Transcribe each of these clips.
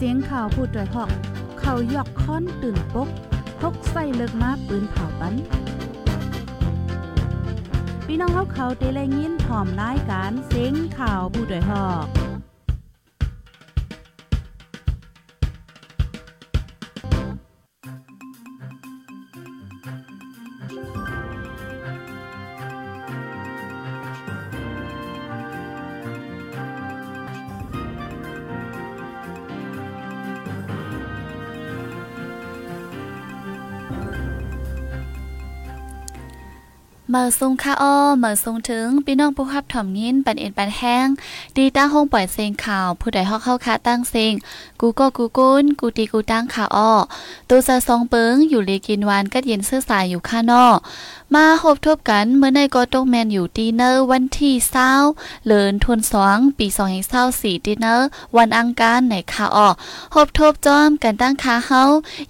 เสียงข่าวพูดด้วยหอก เขายอกค้อนตื่นปกพกใส่เลิกมาปืนเผาปันพี่น้องเขาเขาเตะแลยินถ่อมรายการเสียงข่าวผู้ด้วยหอก เมื่อซุงค่าอ้อมื่อซุงถึงพี่น้องผู้ขับถ่อมยินปันเอ็นปันแห้ง ดีตั้งห้องปล่อยเสียงข่าว ผู้ใดฮอกเข้าคาตั้งเสียงกูก็กูกุนกูตีกูตั้งข่าอ้อตูซะซองเปิงอยู่เลีกินวานก็เย็นเสื้อสายอยู่ข้างนอกมาหบทบกันเมื่อในก็ตกแมนอยู่ดีเนอร์วันที่เศร้าเลินทวนสองปีสองเศร้าสี่ดีเนอร์วันอังคารในข่าวออกหบทบจอมกันตั้งขาเฮา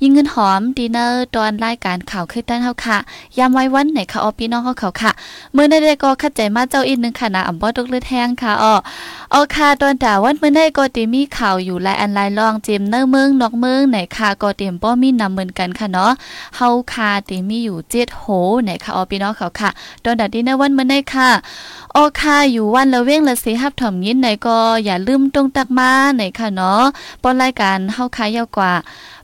ยิงเงินหอมดีเนอร์ตอนรายการข่าวขึ้นตั้งเฮาค่ะยามไว้วันในข่าวออพี่น้องเฮาเขาค่ะเมื่อในได้ก็ขัดใจมาเจ้าอีกนึงค่ะนะอ่ำบ่ตกเลือดแห้งค่ะออเอาค่ะตอนด่าวันเมื่อในก็ตีมีข่าวอยู่หลายอันหลายรองเจมเนอร์เมืองนอกเมืองไหนค่ะก็เตรียมบ่มีนำเหมือนกันค่ะเนาะเฮาค่ะตีมีอยู่7โหไหนค่ะออพี่น้องเขาค่ะตอนดัดดีในวันเมื่อในค่ะออค่ะอยู่วันละเว้งละสิฮับถ่อมยินไหนก็อย่าลืมตรงตักมาไหนค่ะเนาะป้อนรายการเฮาค่ะยาวกว่า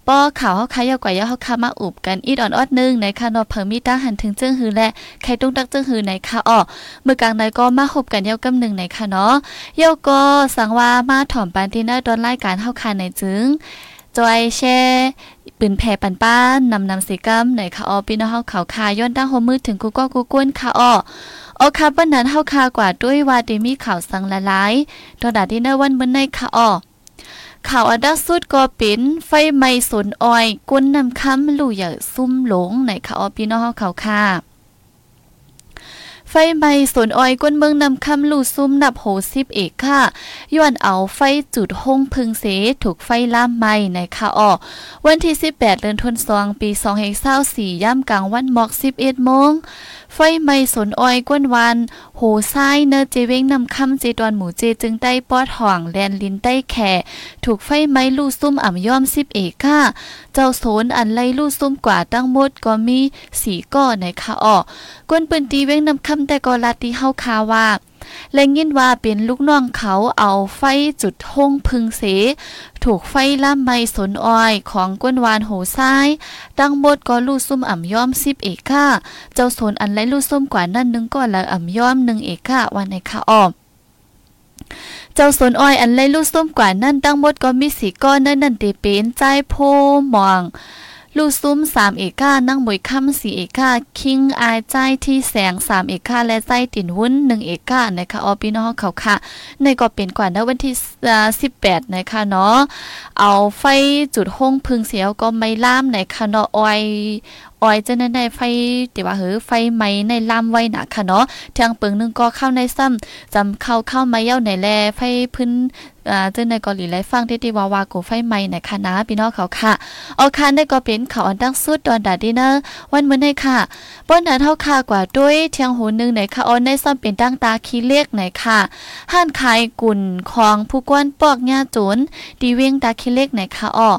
ป้อข่าวเฮาคายาวกว่ายาเฮาคามาอุบกันอีดอ่อนออดนึงในค่ะเนาะเพิ่มมีตั้งหันถึงเจิ้งหือและใครต้งตักเจิ้งหือในค่ะอ้อเมื่อกลางในก็มาหบกันยาวกำหนึ่งในค่ะเนาะยาวก็สังว่ามาถ่อมปานที่หน้าตอนรายการเฮาคาในจึง จอยแช่ปืนแผ่ปันป้านนำนำสีกัมในค่ะออพี่น้องเฮาเขาคาย้อนตั้งหัวมือถึงกูก็กูกวนค่ะออออค่ะปนนั้นเฮาคากว่าด้วยว่าได้มีข่าวสังละลายตอนดาที่ในวันมื้อในค่ะออข่าวอันดับสุดก็เป็นไฟไหม้สนอ้อยก้นนำค้ำลู่อย่าซุ่มหลงในค่ะออพี่น้องเฮาเขาค่ะ ไฟไหม้สวนอ้อยก้นเมืองนำคำลู่ซุ่มนับโหสิบเอกค่ะย้อนเอาไฟจุดห้องพึงเสถูกไฟล่ามไหม้ในค่ะออวันที่ 18 เดือนธันวาคมปี 2524ย่ำกลางวันหมอก11โมง ไฟไหม้สนอ้อยก้นวัน โหซ้ายเนเจเว้งนำคำเจดอนหมูเจจึงได้ปอดห่องแลนลินใต้แข่ถูกไฟไหม้ลู่ซุ่มอ่ำย่อมสิบเอกค่ะ เจ้าโสนอันไล่ลู่ซุ่มกว่าตั้งหมดก็มีสีก้อในค่ะออกก้นปืนตีเว้งนำคำแต่ก็ลาตีเฮาคาว่า และยินว่าเป็นลูกน้องเขาเอาไฟจุดห้องพึงเส ถูกไฟล่ำไม้สนอ้อยของก้นวานโหซ้าย ตั้งหมดก็ลู่ซุ่มอ่ำย่อมสิบเอกค่ะ เจ้าสนอันไรลู่ซุ่มกว่านั่นนึงก็ละอ่ำย่อมหนึ่งเอกค่ะวันในค่ะอ้อมเจ้าสนอ้อยอันไรลู่ส้มกว่านั่นตั้งมดก็มีสีก้อนนั่นนั่นเตเป็นใจโพมอง ลูซุ้มสามเอกานั่งมวยค่ำสี่เอกาคิงอายใจที่แสงสามเอกาและใจติ่นวุ้นหนึ่งเอกานะคะออพี่น้องเขาค่ะ ในก็เป็นกว่าในวันที่สิบแปดนะคะเนาะเอาไฟจุดห้องพึงเสียวก็ไม่ล่ามในคะเนาะออยออยจะในในไฟแต่ว่าเฮ้ไฟไหมในล่ามไว้นะค่ะเนาะทางเปิงนึงก็เข้าในซ้ำจำเข้าเข้ามาเย้าในแลไฟพื้นอ่าเจ้าในเกาหลีไลฟังที่ที่ว่าวากูไฟไหม้ในคณะพี่น้องเขาค่ะเอาคันได้ก็เป็นเขาอันตั้งสุดตอนดาดีเนอร์วันมื้อในค่ะป้นนั้นเท่าค่ะกว่าด้วยเทียงหูนึงในค่ะออนได้ซ้ำเป็นตั้งตาขี้เล็กในค่ะห้านขายกุ่นของผู้กวนปอกหญ้าโจนดีเว้งตาขี้เล็กในค่ะอ้อ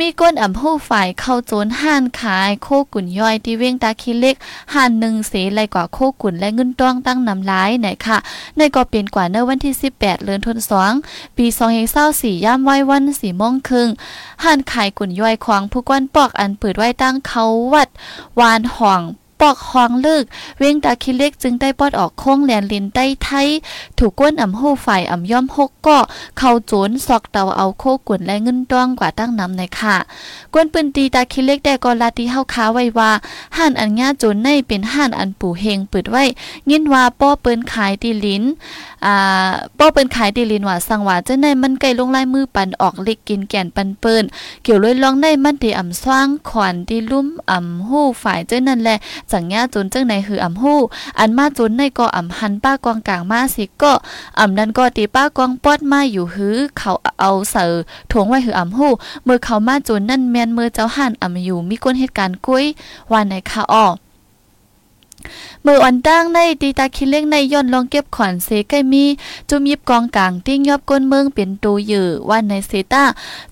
มีก้นอ่ำผู้ฝ่ายเข้าโจนห่านขายโคกุ่นย่อยที่เว้งตาคิเล็กห่านหนึ่งเสไรกว่าโคกุ่นและเงินต้องตั้งนำร้ายไหนค่ะ ในก็เป็นกว่าในวันที่ 18เดือนธันวาคมปีสองเศร้าสี่ย่ามไว้วันสี่โมงครึ่งห่านขายกุ่นย่อยควางผู้ก้นปอกอันเปิดไว้ตั้งเขาวัด วานห่อง ปอกห้องลึก เว้งตาคิเล็กจึงได้ปอดออกโค้งแลนลินใต้ไทย ถูกก้นอ่ำหูฝ่ายอ่ำย่อมหกก็เข้าโจนซอกเตาเอาโคกุ่นและเงินต้องกว่าตั้งนำในค่ะก้นปืนตีตาคิเล็กได้ก็ลาตีเฮาค้าไว้ว่าห่านอันญาโจนในเป็นห่านอันปู่เฮงเปิดไว้ยินว่าป้อเปินขายตีลิ้นอ่าป้อเปินขายตีลิ้นว่าสังว่าจะในมันไกลลงลายมือปันออกเล็กกินแก่นปันเปิ้นเกี่ยวเลยลองได้มันตีอ่ำสว่างขวัญตีลุ่มอ่ำหูฝ่ายเจ้านั่นแหละจังญาจนจังในหืออำฮู้ อันมาจนในก็อำหันป้ากองกลางมาสิก็อำนั้นก็ตีป้ากองปอดมาอยู่หือเขาเอาเสือถวงไว้หืออำฮู้เมื่อเขามาจนนั่นแมนเมื่อเจ้าห่านอำอยู่มีก้นเหตุการณ์กุ้ยวันในคาออมืออ่อนตั้งในตีตาคิเล็กในย่อนลองเก็บขอนเซใกล้มี จุ่มยิบกองกลางติ้งยอบก้นเมืองเป็นตูยือว่าในเซตา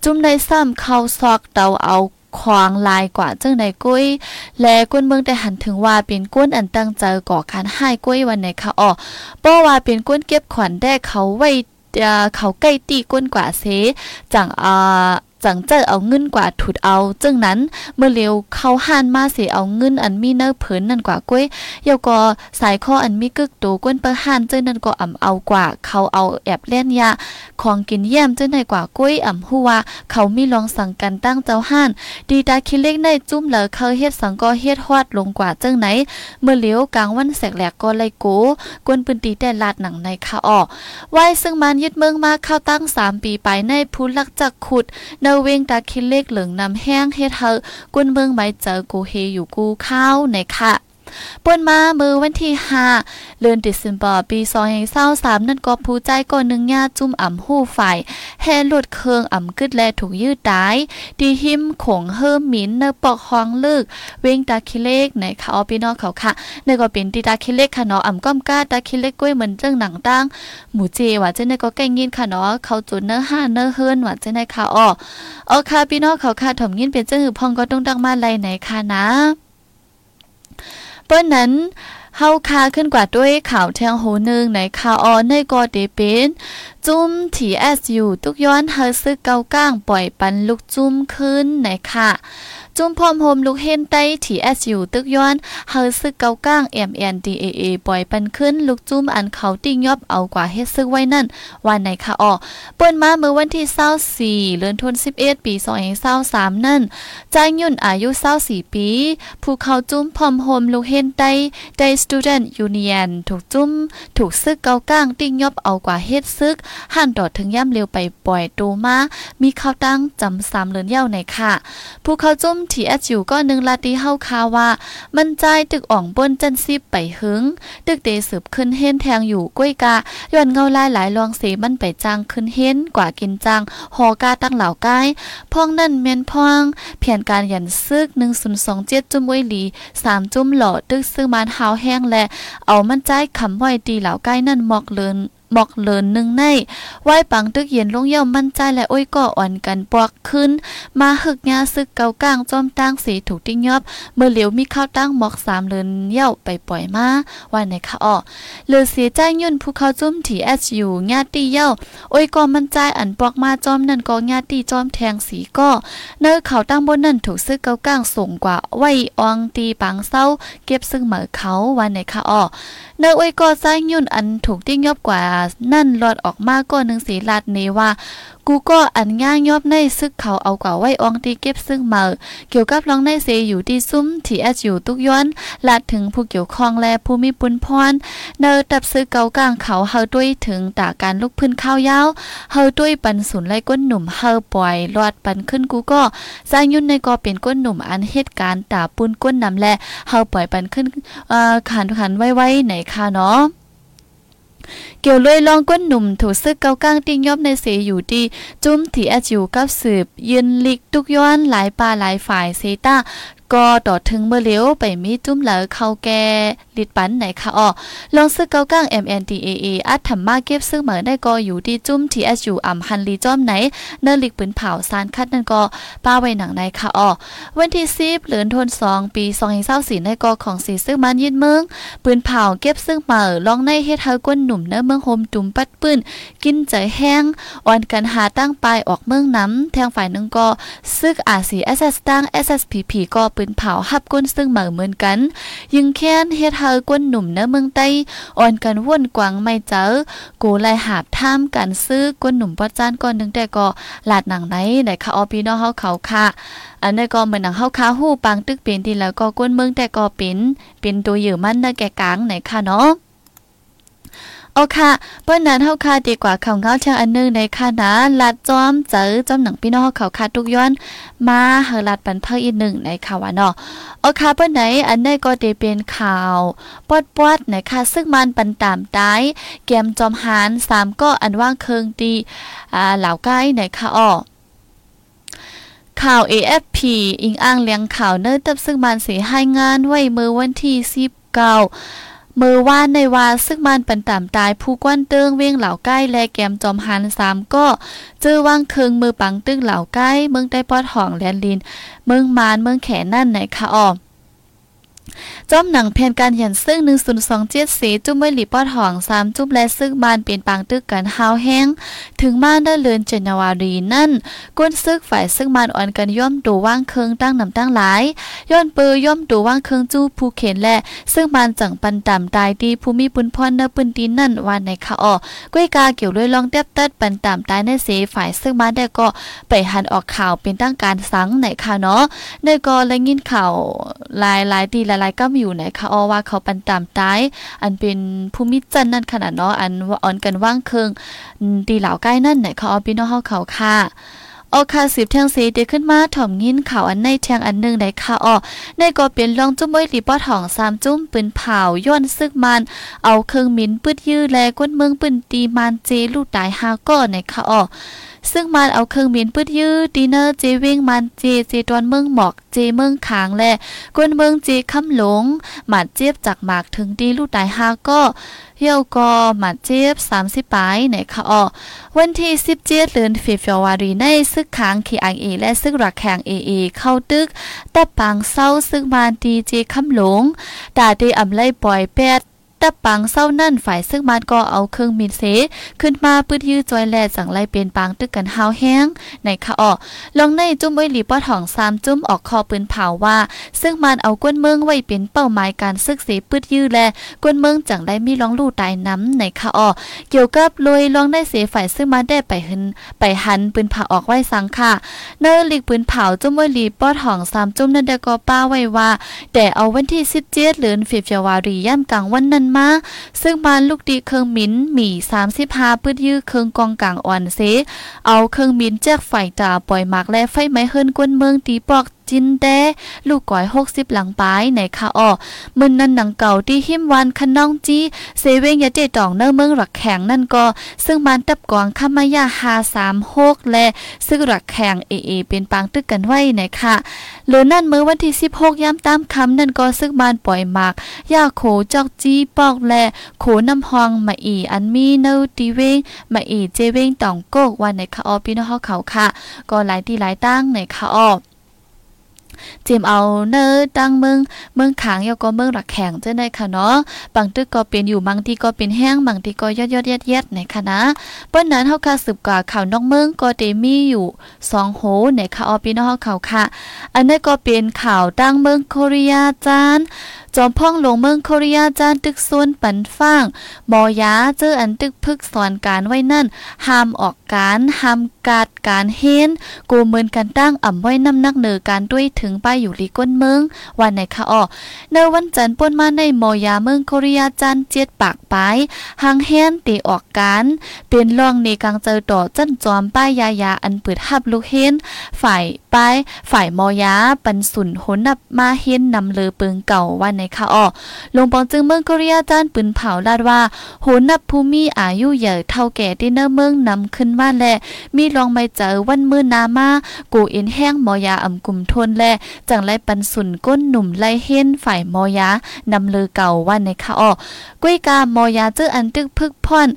จุ่มในซ้ำเข้าซอกเตาเอา ควางลายกว่าเจ้าในกุ้ย และก้นเมืองได้หันถึงว่าเป็นก้นอันตั้งใจก่อการให้กุ้ยวันไหนค่ะอ๋อเพราะว่าเป็นก้นเก็บขวัญได้เขาไว้เขาใกล้ตีก้นกว่าเสจังอ่า จังเจอเอาเงินกว่าถุดเอาจึงนั้นเมื่อเร็วเข้าห่านมาเสียเอาเงินอันมีเนื้อเผินนั่นกว่าก้วยเยาก็สายข้ออันมีกึกโตก้นเปห่านเจ้านั่นก็อ่ำเอากว่า เขาเอาแอบเล่นยาของกินเยี่ยมเจ้าในกว่าก้วยอ่ำหัวเขามีลองสั่งกันตั้งเจ้าห่าน ดีตาคิเล็กในจุ้มเหลอเขาเฮ็ดสังก็เฮ็ดฮอดลงกว่าจังไหน เมื่อเลี้ยวกลางวันแสกแหลกก็ไลโกกวนปืนตีแต่ลาดหนังในคาออกไว้ซึ่งมันยึดเมืองมาเข้าตั้ง3ปีไปในผู้ลักจักขุดเนเวงตาคิเล็กเหลืองนำแห้งเฮ็ดเฮอกุนเมืองไม้เจอกูเฮอยู่กูข้าวในค่ะ ป่นมามือวันที่5เดือนเดซ ember ปี2023นั่นก็ผู้ใจก่อนหนึ่งญาจุ่มอ่ำหู้ฝ่ายแห่ลดเคืองอ่ำกึดแลถูกยืดตายดีหิมขงเฮิมหมินเนปอกฮองลึก เวงตาคิเลกในค่ะอพี่น้องเขาค่ะในก็เป็นตีตาคิเลกค่ะเนาะอ่ำก้อมก้าตาคิเล็กก้วยเหมือนเรื่องหนังตั้งหมูเจว่าเจ้าในก็ใกล้ยินค่ะเนาะเขาจุนเนื้อห้าเนื้อเฮิรนว่าเจ้าในค่ะอ้อเอาค่ะพี่น้องเขาค่ะถมยินเป็นเจ้าหือพองก็ต้องดังมาไลไหนค่ะนะ เปิ้นนั้นเฮาคาขึ้นกว่าด้วยข่าวแทงโหนึงในข่าวออนในกอเดเป็นจุ้มทีเอสอยู่ทุกย้อนเฮาซึกเกาก้างปล่อยปันลูกจุ้มขึ้นในค่ะ จุ้มพร้อมโฮมลูกเฮนใต้ทีเอสยูตึกย้อนเฮาซึกเกาก้างเอ็มเอ็นดีเอเอปล่อยปันขึ้น ลูกจุ้มอันเขาติ้งยอบเอากว่าเฮ็ดซึกไว้นั่น วันไหนค่ะออเปิ้นมาเมื่อวันที่24เดือนธันวาคม11ปี2023นั่นจางยุ่นอายุ24ปี ผู้เขาจุ้มพร้อมโฮมลูกเฮนใต้ได้ Student Union ถูกจุ้มถูกซึกเกาก้างติ้งยอบเอากว่าเฮ็ดซึกหันต่อถึงย่ำเร็วไปปล่อยตูมามีข้าวตั้งจำสามเลือนเย้าในค่ะ ผู้เขาจุ้มทีแอจิวก็นึงลาตีเฮาคาว่า มันใจตึกอ่องบนจันซิบไปหึง ตึกเตสืบขึ้นเฮนแทงอยู่ก้วยกาย้อนเงาลายหลายลองเสมันไปจางขึ้นเฮนกว่ากินจางหอกาตั้งเหล่ากายพองนั่นเมนพองเพียนการยันซึก1027จุ้มไว้หลี3จุ้มหล่อตึกซึ่งมันหาวแห้งและเอามันใจคำไว้ตีเหล่ากล้นั่นหมอกเลิน หมอกเลินหนึ่งในไหว้ปังตึกเย็นลงเย่ามั่นใจและอ้อยก่ออ่อนกันปวกขึ้น มาหึกยาซึกเกากลางจอมตั้งสีถูกติ้งยอบ เมื่อเหลียวมีข้าวตั้งหมอกสามเลินเย่าไปปล่อยมาวันในค่ะอ้อเลือเสียใจยุ่นผู้เขาจุ้มถีแอสอยู่ญาติเย่าอ้อยก่อมั่นใจอันปวกมาจอมนั่นก็ญาติจอมแทงสีก็เนื้อเขาตั้งบนนั่นถูกซึกเกากลางส่งกว่าไหวอองตีปังเศร้าเก็บซึ่งเหมือเขาวันในค่ะอ้อ เนื้ออ้อยก่อใจยุ่นอันถูกติ้งยอบกว่านั่นหลอดออกมาก็หนึ่งสีลาดนี้ว่ากูก็อันง่ายยอบในซึกเขาเอากว่าไว้อองตีเก็บซึ่งมาเกี่ยวกับลองในเสอยู่ที่ซุ้มที่แออยู่ทุกย้อนลาดถึงผู้เกี่ยวข้องและผู้มีปุนพรเนอตับซื้อเกากลางเขาเฮาด้วยถึงตาการลุกพื้นข้าวยาวเฮาด้วยปันสุนไล่ก้นหนุ่มเฮาปล่อยลอดปันขึ้นกูก็สร้างยุ่นในกอเป็นก้นหนุ่มอันเหตุการณ์ตาปุนก้นนำและเฮาปล่อยปันขึ้นเอ่อขันขันไว้ไว้ไหนค่ะเนาะ เกี่ยวเลยลองก้นหนุ่มถูซึกเกาก้างติ้งยอบในเสอยู่ดีจุ้มถีแอจิวกับสืบยืนลิกทุกย้อนหลายปลาหลายฝ่ายเซตา ก็ต่อถึงเมื่อเลี้ยวไปมีจุ้มเหลอเข้าแก่ลิดปันไหนคะอ๋อลองซึกเกาก้าง MNDAA อัดทำมาเก็บซึกเหมือได้ก็อยู่ที่จุ้ม TSU อ่ำฮันลีจอมไหน เนื้อลิกปืนเผาซานคัดนั่นก็ป้าไว้หนังในคะอ๋อวันที่10เหลือนทน2ปี2024ในก็ของสีซึกมันยินเมืองปืนเผาเก็บซึกเหมือลองในเฮ็ดเฮาก้นหนุ่มเนื้อเมืองโฮมจุ่มปัดปืนกินใจแห้งอ่อนกันหาตั้งปลายออกเมืองน้ำแทงฝ่ายนึงก็ซึกอาซี SS ตั้ง SSPP ก็ปืนเผาหับก้นซึ่งเหมือเหมือนกัน ยิงแค้นเฮ็ดเฮาก้นหนุ่มเนื้อเมืองใต้อ่อนกันว่นกวางไม่เจอกูไล่หาบท่ามกันซื้อก้นหนุ่มป้อจ้านก่อนนึงแต่ก็หลาดหนังไหนไหนค่ะออพี่น้องเฮาเขาค่ะอันนี้ก็เหมือนหนังเฮาคาหู้ปังตึกเป็นที่แล้วก็ก้นเมืองแต่ก็เป็นเป็นตัวอยู่มันนะแก่กลางไหนค่ะเนาะ เอาค่ะเปิ้นนั้นเฮาค่ะดีกว่าเขาเงาเชียงอันนึงในค่ะนะลัดจอมเจอจอมหนังพี่น้องเขาค่ะทุกย้อน มาเฮาลัดปันเพิ่อีกหนึ่งในค่ะว่าเนาะเอาค่ะเปิ้นไหนอันนี้ก็ได้เป็นข่าวปอดปอดในค่ะซึ่งมันปันตามตายเกมจอมหาน3ก็อันว่างเคิงดีอ่าเหล่าใกล้ในค่ะอ้อข่าว AFP อิงอ้างเลี้ยงข่าวเนิ่ตับซึ่งมันเสียให้งานไว้เมื่อวันที่19 มือว่านในวาซึ่งมันปันต่ำตายผู้กวนเติงเวียงเหล่าใกล้และแกมจอมหันสามก็เจอว่างเคืองมือปังตึงเหล่าใกล้เมืองได้ปอดห่องแลนลิน เมืองมานเมืองแขนนั่นไหนคะออ จอมหนังแผนการยันซึ่ง1 0 2 7สีจุ้มไว้หลีปอดหอง3จุ้มและซึ่งบานเป็นปางตึกกันฮาวแห้ง ถึงมานได้เลือนเจนวารีนั่นก้นซึกฝ่ายซึ่งบานอ่อนกันย่อมดูว่างเคืองตั้งนำตั้งหลาย ย้อนปือย่อมดูว่างเคืองจู้ผู้เข็นและ ซึ่งบานจังปันต่ำตายดีภูมิปุนพรเนปืนตีนั่นวันในคะออก้วยกาเกี่ยวด้วยลองเต็บเติดปันต่ำตายในเสฝ่ายซึ่งบานได้ก็ไปหันออกข่าวเป็นตั้งการสังในค่ะเนาะในก็และยินข่าวหลายหลายลายก็มีอยู่ไหนคะออว่าเขาปันตามตายอันเป็นภูมิจันนั่นขนาดเนาะอันว่าอ่อนกันว่างเคืองตีเหล่าใกล้นั่นไหนเขาเอาพี่น้องเฮาเขาค่ะออคาสิบเทียงสีเดขึ้นมาถ่อมยินข่าวอันในเทียงอันหนึ่งในค่ะออในก็เป็นลองจุ้มไว้ลีปอทองสามจุ้มปืนเผาย้อนซึกมัน เอาเครื่องมินปืดยื้อแลก้นเมืองปืนตีมันเจลูกตายหาก็ในค่ะออ ซึ่งมันเอาเครื่องบินปืดยื้อดีเนอร์เจวิ่งมันเจเจตอนเมืองหมอกเจเมืองขางและกวนเมืองเจคำหลงหมัดเจี๊ยบจากหมากถึงดีลูกตายหาก็เยี่ยวก็หมัดเจี๊ยบ30ปลายในคะออวันที่17เดือนฟิฟวารีในซึกขางคีไอเอและซึกรักแขงเอเอเข้าตึกแต่ปางเศร้าซึกมานดีเจคำหลงตาดีอำไลปล่อยแปด แต่ปังเศร้านั่นฝ่ายซึ่งมันก็เอาเครื่องมินเสขึ้นมาปื้ดยื้อจอยแลจังไล่เป็นปางตึกกันหาวแห้งในคะออลองในจุ้มไว้หลีป้อทองสามจุ้มออกคอปืนเผาว่า ซึ่งมันเอาก้นเมืองไว้เป็นเป้าหมายการซึกเสปื้ดยื้อแลก้นเมืองจังได้มีร้องลู่ตายน้ำในคะออเกี่ยวกับลอยลองได้เสียฝ่ายซึ่งมันได้ไปหันไปหันปืนเผาออกไว้สังค่ะ เนอหลีกปืนเผาจุ้มไว้หลีป้อทองสามจุ้มนั่นได้ก็ป้าไว้ว่า แต่เอาวันที่17เดือนฟิฟวารีย่ำกลางวันนั้นมา ซึ่งบ้านลูกดีเครื่องมินมี35ปื้ดยื้อเครื่องกองกลางอ่อนเซ เอาเครื่องมินแจกไฟตาปล่อยหมากและไฟไม้เฮิรนกวนเมืองตีปอก จินแดลูกก้อยหกสิบหลังปลายในคาอ้อมึนนั่นหนังเก่าที่หิมวันคันน้องจีเซเวงยาเจตองเนอเมืองหลักแข็งนั่นก็ ซึ่งมันตับกองขามายาหาสามหกและซึ่งหลักแข็งเอเอเป็นปางตึกกันไว้ในค่ะหรือนั่นเมื่อวันที่สิบหกย้ำตามคำนั่นก็ซึ่งมันปล่อยหมากยาโขจอกจีปอกและโขน้ำหองมาอีอันมีเนอตีเวงมาอีเจเวงตองโกกวันในคาอ้อพี่น้องเขาค่ะ ก็หลายที่หลายตั้งในคาอ้อ จิมเอาเนื้อตั้งเมืองเมืองขางยก็เมืองหลักแข็งเจ้าได้ค่ะเนาะบางตึกก็เป็นอยู่บางที่ก็เป็นแห้งบางที่ก็ยอดยอดยัดยัดในค่ะนะเปิ้นนั้นเฮาค่ะสืบกว่าข่าวนอกเมืองก็เตมีอยู่สองโหในค่ะออพี่น้องเฮาเขาค่ะ อันนี้ก็เป็นข่าวตั้งเมืองโคเรียจาน จอมพ่องลงเมืองโคเรียจานตึกส่วนปันฟ้างมอยาเจออันตึกพึกสอนการไว้นั่นห้ามออกการห้ามกาดการเฮนกูเมินกันตั้งอ่ำไว้น้ำนักเนือการด้วยถึงไปอยู่ลีก้นเมืองวันไหนคะออในวันจันทร์ป่นมาในมอยาเมืองโคเรียจันเจ็ดปากปายหางเฮนตีออกการเป็นรองในกลางเจอต่อจันจอมป้ายยายาอันเปิดฮับลูกเฮนฝ่าย ป้ายฝ่ายมอยาปันสุนหนนับมาเฮนนำเลอเปิงเก่าวันในคะออลงปองจึงเมืองโคเรียจันปืนเผาลาดว่าหนับภูมิอายุใหญ่เท่าแก่ที่เนอเมืองนำขึ้นมาและมีลองไม่เจอวันมือนามากูอ็นแห้งมอยาอ่ำกลุ่มทนและจังไลปันสุนก้นหนุ่มไล่เฮนฝ่ายมอยานำเลือเก่าวันในคะออกุ้ยกามอยาเจออันตึกพึกพ่อน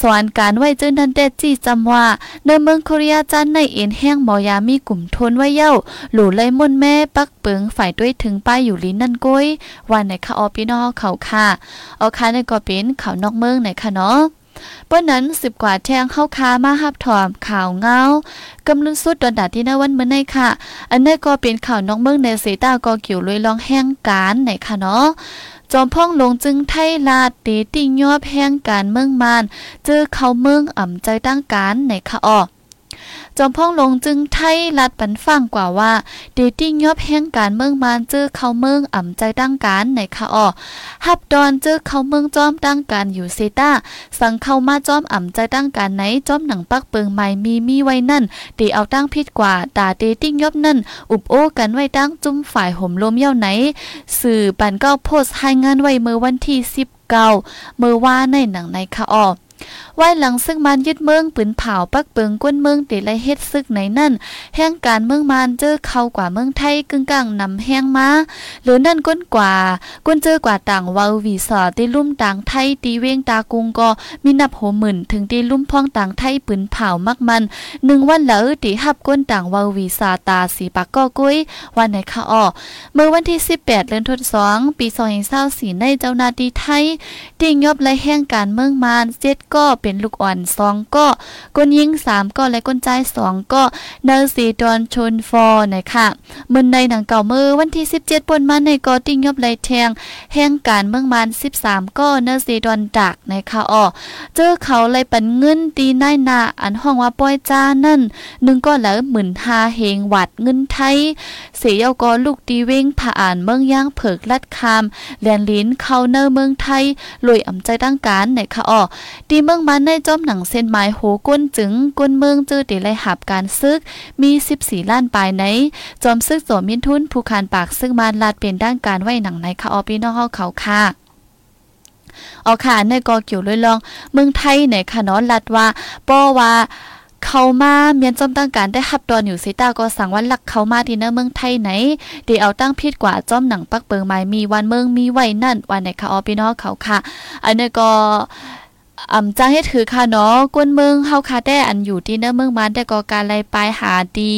สอนการไว้จื้อนันเดจี้จำว่าในเมืองโคเรียจันในเอ็นแห้งมอยามีกลุ่มทนไว้เย้า หลู่เลมุ่นแม่ปักเปิงฝ่ายด้วยถึงป้ายอยู่ลิ้นนั่นก้ยวันในคะออพี่น้องเขาค่ะเอาค่ะในก็เป็นเขานอกเมืองในค่ะเนาะเปิ้นนั้นสิบกว่าแทงเข้าคามาหับถอมข่าวเงากำลุนสุดดอนดาที่นวันเมื่อในค่ะ อันนี้ก็เป็นข่าวนอกเมืองในเสตาก็เกี่ยวลอยลองแห้งการในค่ะเนาะ จอมพ่องลงจึงไทยลาดเตติ่งยอบแห่งการเมืองมาน เจอเขาเมืองอ่ำใจตั้งการในคะออ จอมพ่องลงจึงไทยลัดปันฟังกว่าว่าเดติ้งยอบแห่งการเมืองมานเจอเขาเมืองอ่ำใจตั้งการในคาออฮับดอนเจอเขาเมืองจอมตั้งการอยู่เซตาสั่งเข้ามาจอมอ่ำใจตั้งการไหนจอมหนังปักเปิงใหม่มีมีไว้นั่นตีเอาตั้งพิษกว่าตาเดติ้งยอบนั่นอุบโอ้กันไว้ตั้งจุ้มฝ่ายห่มลมเย้าไหน สื่อปันก็โพสต์ให้งานไว้เมื่อวันที่19เมื่อว่าในหนังในคาออ ไว้หลังซึ่งมันยึดเมืองปืนเผาปักเปิงก้นเมืองติไลเฮ็ดซึกไหนนั่น แห่งการเมืองมันเจอเข้ากว่าเมืองไทยกึ่งกลางนำแห้งมาหรือนั่นก้นกว่าก้นเจอกว่าต่างวาวีสอตีลุ่มต่างไทยตีเวงตากุงก็มีนับโหหมื่นถึงตีลุ่มพ่องต่างไทยปืนเผามักมันหนึ่งวันแล้วตีหับก้นต่างวาวีสาตาสีปากก็กุ้ยวันไหนคะอ้อเมื่อวันที่ 18เดือนธันวาคมปี2024ในเจ้าหน้าที่ไทยติงยอบและแห่งการเมืองมานเจ็ดก็เป็นลูกอ่อนสองก็ก้นยิงสามก็และก้นใจสองก็เนอร์ซีดอนชนฟอร์นะคะมือในหนังเก่ามือวันที่17ปนมาในก็ติงยอบไรแทงแห่งการเมืองมาน13ก็เนอร์ซีดอนดักนะคะอ๋อเจอเขาเลยปันเงินตีนายนาอันห้องว่าป้อยจ้านั่นหนึ่งก็แล้วหมื่นหาเฮงวัดเงินไทย เสียกอลูกตีเว้งผ่าอ่านเมืองย่างเผิกลัดคามแลนลิ้นเข้าเนอร์เมืองไทยลอยอ่ำใจตั้งการในคะอ๋อตีเมืองมันในจอมหนังเส้นไม้โหก้นจึงก้นเมืองเจอตีไรหับการซึกมี 14 ล้านปลายในจอมซึกโสมินทุนผู้คานปากซึ่งมันลาดเป็นด้านการไหวหนังในคะออพี่น้องเฮาเขาค่ะเอาค่ะในกอเกี่ยวเลยลอง เมืองไทยในคะเนาะลัดว่าป้อว่าเขามาเมียนจอมตั้งการได้หับดอนอยู่ซิตาก็สั่งวันหลักเขามาที่เนเมืองไทยไหนเดี๋ยวเอาตั้งพิษกว่าจอมหนังปักเปิงไม้มีวันเมืองมีไว้นั่นวันไหนคะออพี่น้องเขาค่ะ อันนี้ก็ อ่ำจ้างให้ถือค่ะเนาะกวนเมืองเฮาค่ะแต่อันอยู่ที่เนื้อเมืองมันแต่ก็การไล่ปลายหาดี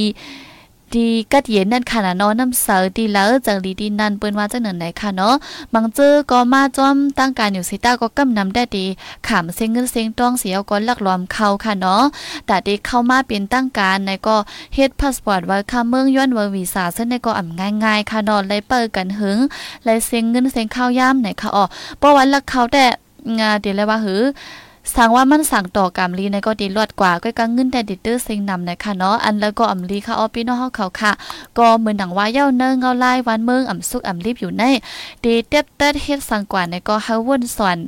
ดีกัดเย็นนั่นค่ะนะเนาะน้ำเสอดีแล้วจังดีดีนั่นเปิ้นว่าจังนั้นไหนค่ะเนาะบางเจอก็มาจอมตั้งการอยู่สิตาก็กำนำได้ดีขามเซ็งเงินเซ็งต้องเสียก็ลักลอมเข้าค่ะเนาะแต่ดีเข้ามาเป็นตั้งการในก็เฮ็ดพาสปอร์ตไว้ค่ะเมืองย้อนเววีซ่าซึ่งในก็อ่ำง่ายๆค่ะเนาะเลยเปิดกันหึงเลยเซ็งเงินเซ็งข้าวยามไหนค่ะอ๋อเพราะว่าลักเขาแต่ งาเดี๋ยวเลยว่าหือสั่งว่ามันสั่งต่อกรรมลีในก็ดีรอดกว่าก็กังเงินแต่ดิเตอร์ซิงนำนะคะเนาะอันแล้วก็อำลีค่ะออพี่น้องเฮาเขาค่ะ ก็เหมือนหนังว่าเย้าเนิงเงาไลายวันเมืองอำสุกอำรีบอยู่ในดีเต็ดเต็ดเฮ็ดสังกว่าในก็เฮาวนสอน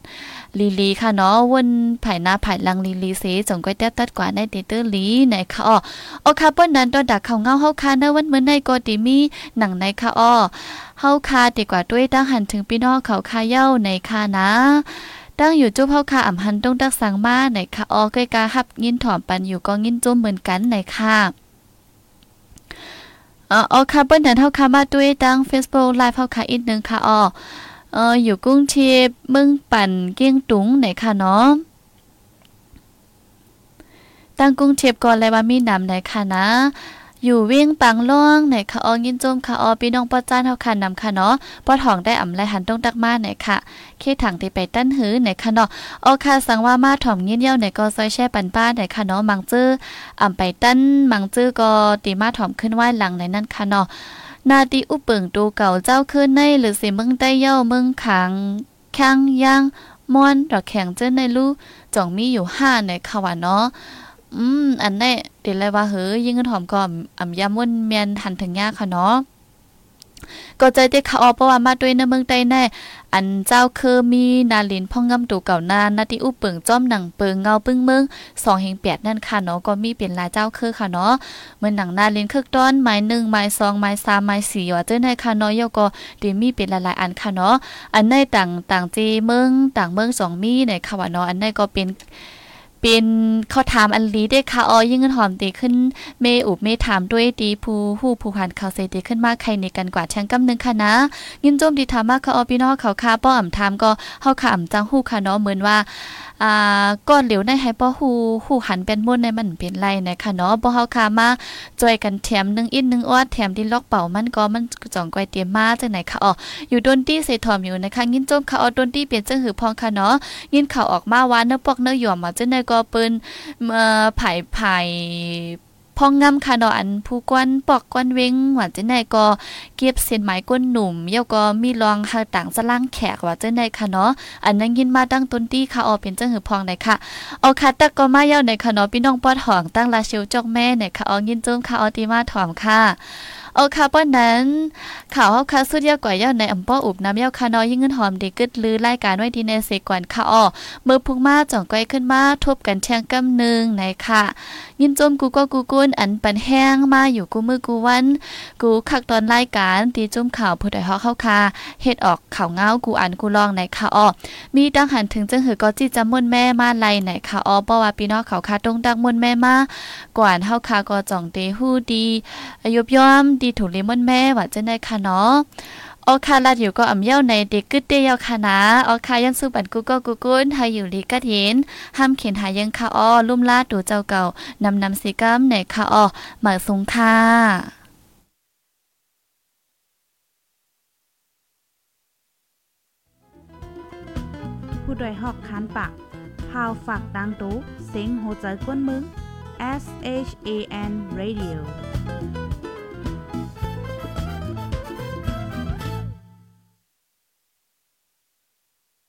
ลีลีค่ะเนาะวนไผ่หน้าไผ่ลังลีลีเสจงก้อยเต็ดเต็ดกว่าในดิเตอร์ลีในค่ะอ้อโอค่ะเปิ้นนั้นตอนดักเขาเงาเฮาค่ะในวันเมื่อในก็ดีมีหนังในค่ะอ้อเฮาค่ะดีกว่าด้วยตั้งหันถึงพี่น้องเขาค่ะเย้าในค่ะนะ ตั้งอยู่จุ๊บเฮาค่ะอ่ำหันต้องตักสังมาไหนค่ะออใกล้กาฮับยินถอมปันอยู่ก็ยินจุ้มเหมือนกันไหนค่ะอ๋อค่ะเปิ้นนั้นเฮาค่ะมาด้วยตั้ง Facebook Live เฮาค่ะอีกนึงค่ะอ๋อเอออยู่กรุงเทพมืองปั่นเกี้ยงตุงไหนค่ะเนาะตั้งกรุงเทพก่อนเลยว่ามีนำไหนค่ะนะ อยู่วียงปังล่องไหนคะออยินจมค่ะออพี่น้องป้อจ้านเฮาค่ะนำค่ะเนาะป้อทองได้อ่ำไรหันต้องตักมาไหนค่ะเคถังที่ไปตั้นหือไหนค่ะเนาะออค่ะสังว่ามาถ่อมยินเย้าไหนก็ซอยแช่ปันป้าไหนค่ะเนาะมังจื้ออ่ำไปตั้นมังจื้อก็ตีมาถ่อมขึ้นไหว้หลังไหนนั่นค่ะเนาะนาตีอุปเปิงตูเก่าเจ้าคืนในหรือสิมืองใต้เย้ามืองขังข้างย่างม่อนดอกแข็งเจ้าในลู่จ่องมีอยู่ห้าในค่ะว่าเนาะ อืม อันนี้เดี๋ยวเลยว่าเฮ้ยยิ่งเงาหอมก็อ่ำยำวนเมียนหันถึงยากค่ะเนาะก็ใจเด็กขาออเพราะว่ามาด้วยในเมืองใต้แน่ อันเจ้าคือมีนาลินพ่องงำตูเก่านานาที่อุปเปิงจ้อมหนังเปิงเงาปึ้งเมืองสองเฮงแปดนั่นค่ะเนาะก็มีเป็นลายเจ้าคือค่ะเนาะเมือหนังนาลินคึกต้อนไม้หนึ่งไม้สองไม้สามไม้สี่ว่าเจ้าในค่ะเนาะยก็ดีมีเป็นหลายๆอันค่ะเนาะอันในต่างต่างจีเมืองต่างเมืองสองมีในค่ะว่าเนาะอันในก็เป็น เป็นเขาถามอันลีได้ค่ะออยิ่งเงินหอมตีขึ้น เมอุบเมถามด้วยดีผู้ผู้ผู้ผ่านเขาเซตีขึ้นมากใครในกันกว่าช่างกำนึงค่ะนะยินโจมดีถามมากค่ะออพี่น้องเขาค่ะป้ออ่ำถามก็เฮาค่ะอ่ำจังหู้ค่ะเนาะเหมือนว่า อ่าก้อนเหลวในให้ป้อฮูฮูหันเป็นมุ่นในมันเป็นไรนะคะเนาะบ่เฮาค่ะมาจอยกันแถมนึงอินนึงออดแถมที่ล็อกเป่ามันก็มันจ่องก้อยเตรียมมาจังไหนคะอ๋ออยู่ดนตี้เสถอมอยู่นะคะยินจมค่ะออดนตี้เปลี่ยนจังหือพองค่ะเนาะยินข่าวออกมาว่าเนื้อปอกเนื้อหย่อมมาจังไหนก็เปิ้นเอ่อไผ่ไผ่ พองงำค่ะเนาะอันผู้กวนปอกกวนเวงว่าจังได๋ก็เก็บเส้นไหมก้นหนุ่มเยาก็มีรองหาต่างสล่างแขกว่าจังได๋ค่ะเนาะอันนั้นยินมาตั้งต้นตี้ค่ะออเป็นจังหือพองได้ค่ะเอาค่ะตะก็มาเยาในค่ะเนาะพี่น้องปอดหองตั้งลาเชียวจอกแม่เนี่ยค่ะออยินจมค่ะออติมาถอมค่ะ เอาค่ะป้อนนั้นข่าวเฮาค่ะสุดยอดกว่าเย้าในอำป้ออุบน้ำเย้าค่ะน้อยยิ่งเงินหอมดีกึดลือรายการไว้ที่ในเสกวนค่ะอ้อมือพุงมาจ่องก้อยขึ้นมาทบกันเชียงกำนึงไหนค่ะ ยินจมกูก็กูกุนอันปันแห้งมาอยู่กูมือกูวัน กูคักตอนรายการตีจุ่มข่าวผู้ใดฮอกเข้าค่ะเฮ็ดออกข่าวเงากูอ่านกูลองไหนค่ะอ้อมีดังหันถึงจังหือก็จิจำมนแม่มาไลไหนค่ะอ้อเพราว่าพี่น้องเขาค่ะตรงดักมนแม่มากว่านเฮาค่ะก็จ่องเตฮู้ดีอายุยอมดีถูกลิมนแม่ว่าจะได้ค่ะเนาะออคาลาดอยู่ก็อ่ำเย้าในเด็กกึดเดียวค่ะนะออคายันสู้ปันกูก็กูกุนหาอยู่ลีกัดเห็นห้ามเขียนหายังค่ะอ้อลุ่มลาดดูเจ้าเก่านำนำสิกัมในค่ะอ้อหมายสงค่ะผู้ดยหอกคานปากพาวฝากดังตู้เซ็งโหใจกวนมึง S H A N Radio